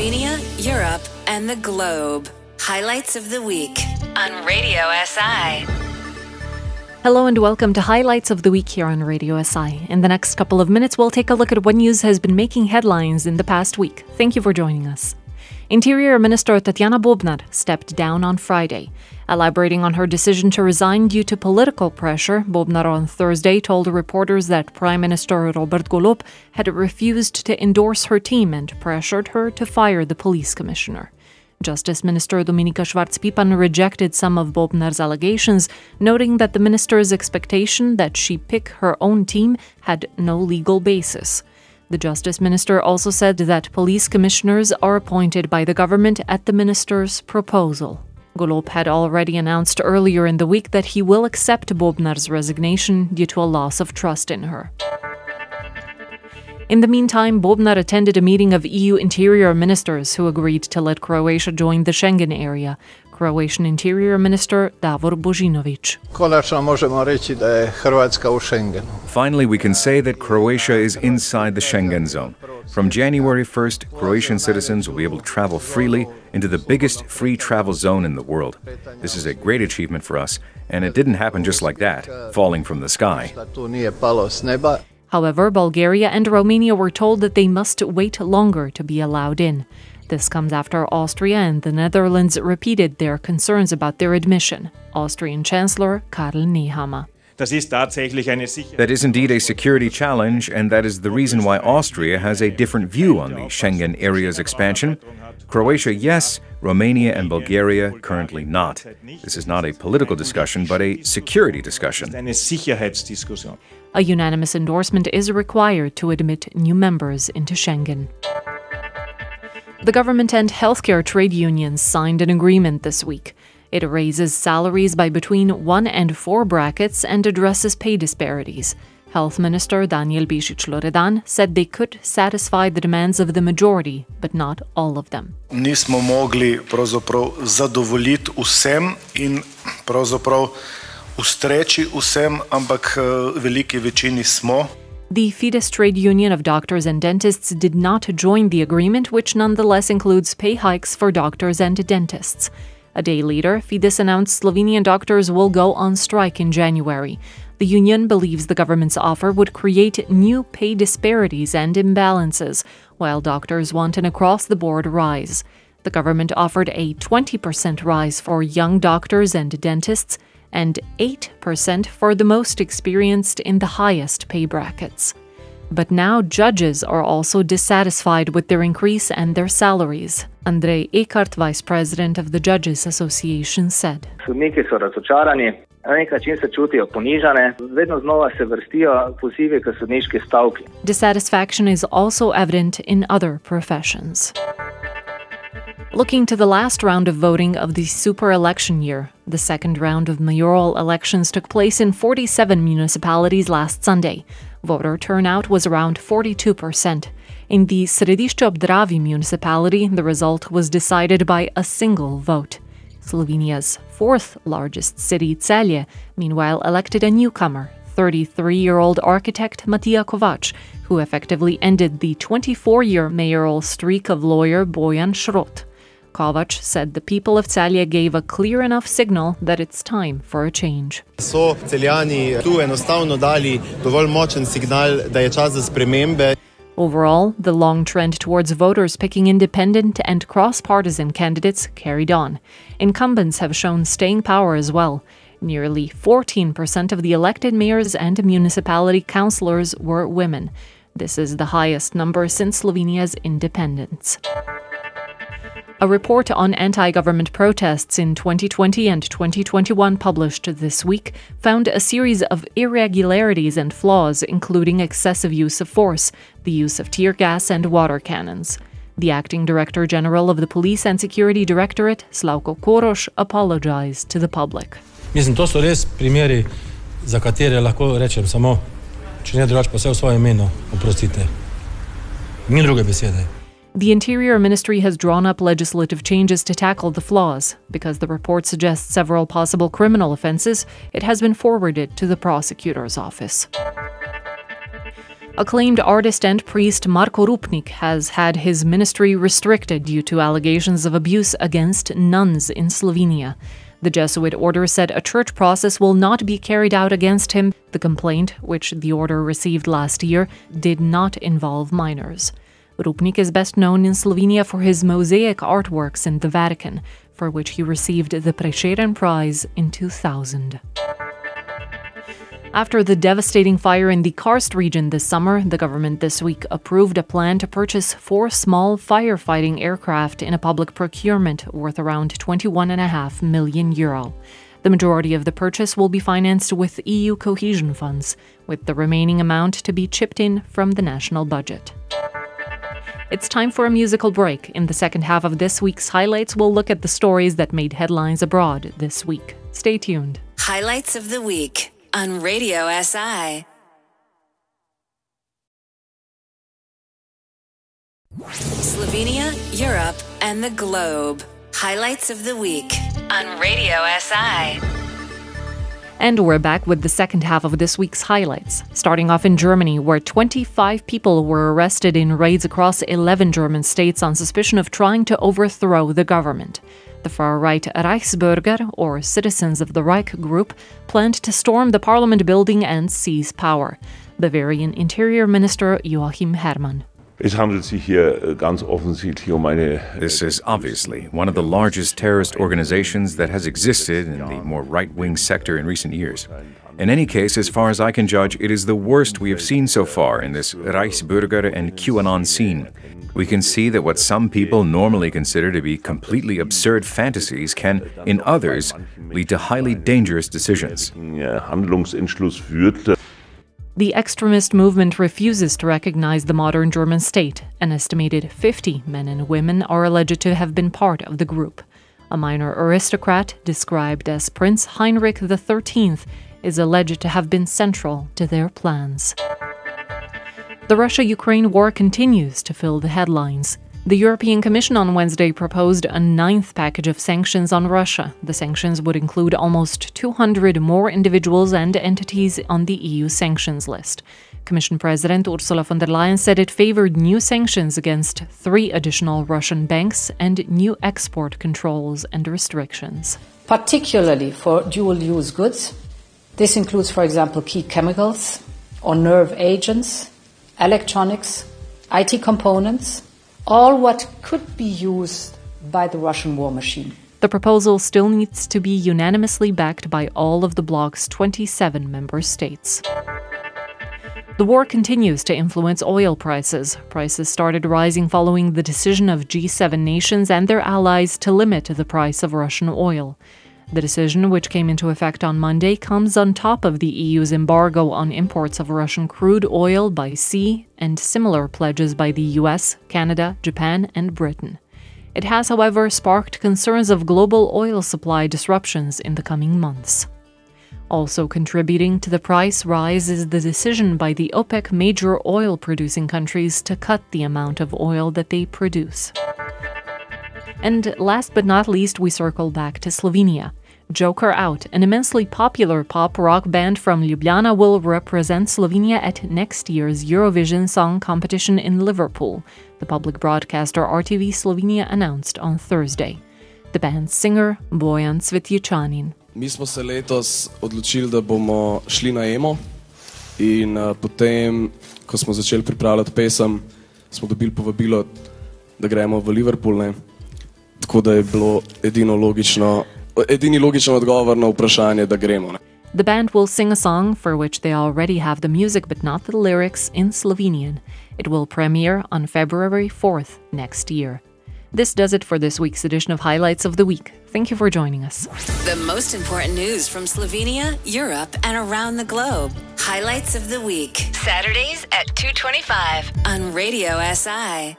Slovenia, Europe, and the globe. Highlights of the week on Radio SI. Hello and welcome to Highlights of the Week here on Radio SI. In the next couple of minutes, we'll take a look at what news has been making headlines in the past week. Thank you for joining us. Interior Minister Tatiana Bobnar stepped down on Friday. Elaborating on her decision to resign due to political pressure, Bobnar on Thursday told reporters that Prime Minister Robert Golob had refused to endorse her team and pressured her to fire the police commissioner. Justice Minister Dominika Švarc-Pipan rejected some of Bobnar's allegations, noting that the minister's expectation that she pick her own team had no legal basis. The Justice Minister also said that police commissioners are appointed by the government at the minister's proposal. Golob had already announced earlier in the week that he will accept Bobnar's resignation due to a loss of trust in her. In the meantime, Bobnar attended a meeting of EU interior ministers who agreed to let Croatia join the Schengen area. Croatian Interior Minister Davor Božinović. Finally, we can say that Croatia is inside the Schengen zone. From January 1st, Croatian citizens will be able to travel freely into the biggest free travel zone in the world. This is a great achievement for us, and it didn't happen just like that, falling from the sky. However, Bulgaria and Romania were told that they must wait longer to be allowed in. This comes after Austria and the Netherlands repeated their concerns about their admission. Austrian Chancellor Karl Nehammer. That is indeed a security challenge, and that is the reason why Austria has a different view on the Schengen area's expansion. Croatia, yes, Romania and Bulgaria, currently not. This is not a political discussion, but a security discussion. A unanimous endorsement is required to admit new members into Schengen. The government and healthcare trade unions signed an agreement this week. It raises salaries by between one and four brackets and addresses pay disparities. Health Minister Daniel Bešić Loredan said they could satisfy the demands of the majority, but not all of them. Nismo mogli pravzaprav zadovoljiti vsem in pravzaprav ustreči vsem, ampak eh, veliki večini smo. The Fides Trade Union of Doctors and Dentists did not join the agreement, which nonetheless includes pay hikes for doctors and dentists. A day later, Fides announced Slovenian doctors will go on strike in January. The union believes the government's offer would create new pay disparities and imbalances, while doctors want an across the board rise. The government offered a 20% rise for young doctors and dentists and 8% for the most experienced in the highest pay brackets. But now judges are also dissatisfied with their increase and their salaries. Andrei Ekart, vice president of the Judges Association, said. Sodniki so razočarani, na nek način se čutijo ponižane, vedno znova se vrstijo pozivi k sodniški stavki. Dissatisfaction is also evident in other professions. Looking to the last round of voting of the super election year, the second round of mayoral elections took place in 47 municipalities last Sunday. Voter turnout was around 42%. In the Središče ob Dravi municipality, the result was decided by a single vote. Slovenia's fourth largest city, Celje, meanwhile elected a newcomer, 33 year old architect Matija Kovač, who effectively ended the 24 year mayoral streak of lawyer Bojan Šrot. Kovač said the people of Celje gave a clear enough signal that it's time for a change. So Celjani tu enostavno dali dovolj močen signal, da je čas za spremembe. Overall, the long trend towards voters picking independent and cross partisan candidates carried on. Incumbents have shown staying power as well. Nearly 14% of the elected mayors and municipality councillors were women. This is the highest number since Slovenia's independence. A report on anti government protests in 2020 and 2021, published this week, found a series of irregularities and flaws, including excessive use of force, the use of tear gas and water cannons. The acting director general of the Police and Security Directorate, Slavko Koroš, apologized to the public. Mislim, to za katere lahko rečem samo, če ne. Ni. The Interior Ministry has drawn up legislative changes to tackle the flaws. Because the report suggests several possible criminal offences, it has been forwarded to the prosecutor's office. Acclaimed artist and priest Marko Rupnik has had his ministry restricted due to allegations of abuse against nuns in Slovenia. The Jesuit order said a church process will not be carried out against him. The complaint, which the order received last year, did not involve minors. Rupnik is best known in Slovenia for his mosaic artworks in the Vatican, for which he received the Prešeren Prize in 2000. After the devastating fire in the Karst region this summer, the government this week approved a plan to purchase four small firefighting aircraft in a public procurement worth around 21.5 million euro. The majority of the purchase will be financed with EU cohesion funds, with the remaining amount to be chipped in from the national budget. It's time for a musical break. In the second half of this week's highlights, we'll look at the stories that made headlines abroad this week. Stay tuned. Highlights of the week on Radio SI. Slovenia, Europe, and the globe. Highlights of the week on Radio SI. And we're back with the second half of this week's highlights. Starting off in Germany, where 25 people were arrested in raids across 11 German states on suspicion of trying to overthrow the government. The far right Reichsbürger, or Citizens of the Reich group, planned to storm the parliament building and seize power. Bavarian Interior Minister Joachim Herrmann. Es handelt sich hier ganz offensichtlich um eine. This is obviously one of the largest terrorist organizations that has existed in the more right wing sector in recent years. In any case, as far as I can judge, it is the worst we have seen so far in this Reichsbürger and QAnon scene. We can see that what some people normally consider to be completely absurd fantasies can, in others, lead to highly dangerous decisions. The extremist movement refuses to recognize the modern German state. An estimated 50 men and women are alleged to have been part of the group. A minor aristocrat, described as Prince Heinrich XIII, is alleged to have been central to their plans. The Russia Ukraine war continues to fill the headlines. The European Commission on Wednesday proposed a ninth package of sanctions on Russia. The sanctions would include almost 200 more individuals and entities on the EU sanctions list. Commission President Ursula von der Leyen said it favored new sanctions against three additional Russian banks and new export controls and restrictions. Particularly for dual use goods. This includes, for example, key chemicals or nerve agents, electronics, IT components all what could be used by the Russian war machine. The proposal still needs to be unanimously backed by all of the bloc's 27 member states. The war continues to influence oil prices. Prices started rising following the decision of G7 nations and their allies to limit the price of Russian oil. The decision, which came into effect on Monday, comes on top of the EU's embargo on imports of Russian crude oil by sea and similar pledges by the US, Canada, Japan, and Britain. It has, however, sparked concerns of global oil supply disruptions in the coming months. Also contributing to the price rise is the decision by the OPEC major oil producing countries to cut the amount of oil that they produce. And last but not least, we circle back to Slovenia. Joker Out, an immensely popular pop rock band from Ljubljana, will represent Slovenia at next year's Eurovision Song Competition in Liverpool, the public broadcaster RTV Slovenia announced on Thursday. The band's singer, Bojan Cvjetićanin. Mi smo se letos odločili, da bomo šli na emo in uh, potem, ko smo začeli pripravljati pesem, smo dobili povabilo, da gremo v Liverpool. Ne? Tako da je bilo edino logično, edini logičen odgovor na vprašanje, da gremo. Ne? The band will sing a song for which they already have the music but not the lyrics in Slovenian. It will premiere on February 4th next year. This does it for this week's edition of Highlights of the Week. Thank you for joining us. The most important news from Slovenia, Europe, and around the globe. Highlights of the Week. Saturdays at 225 on Radio SI.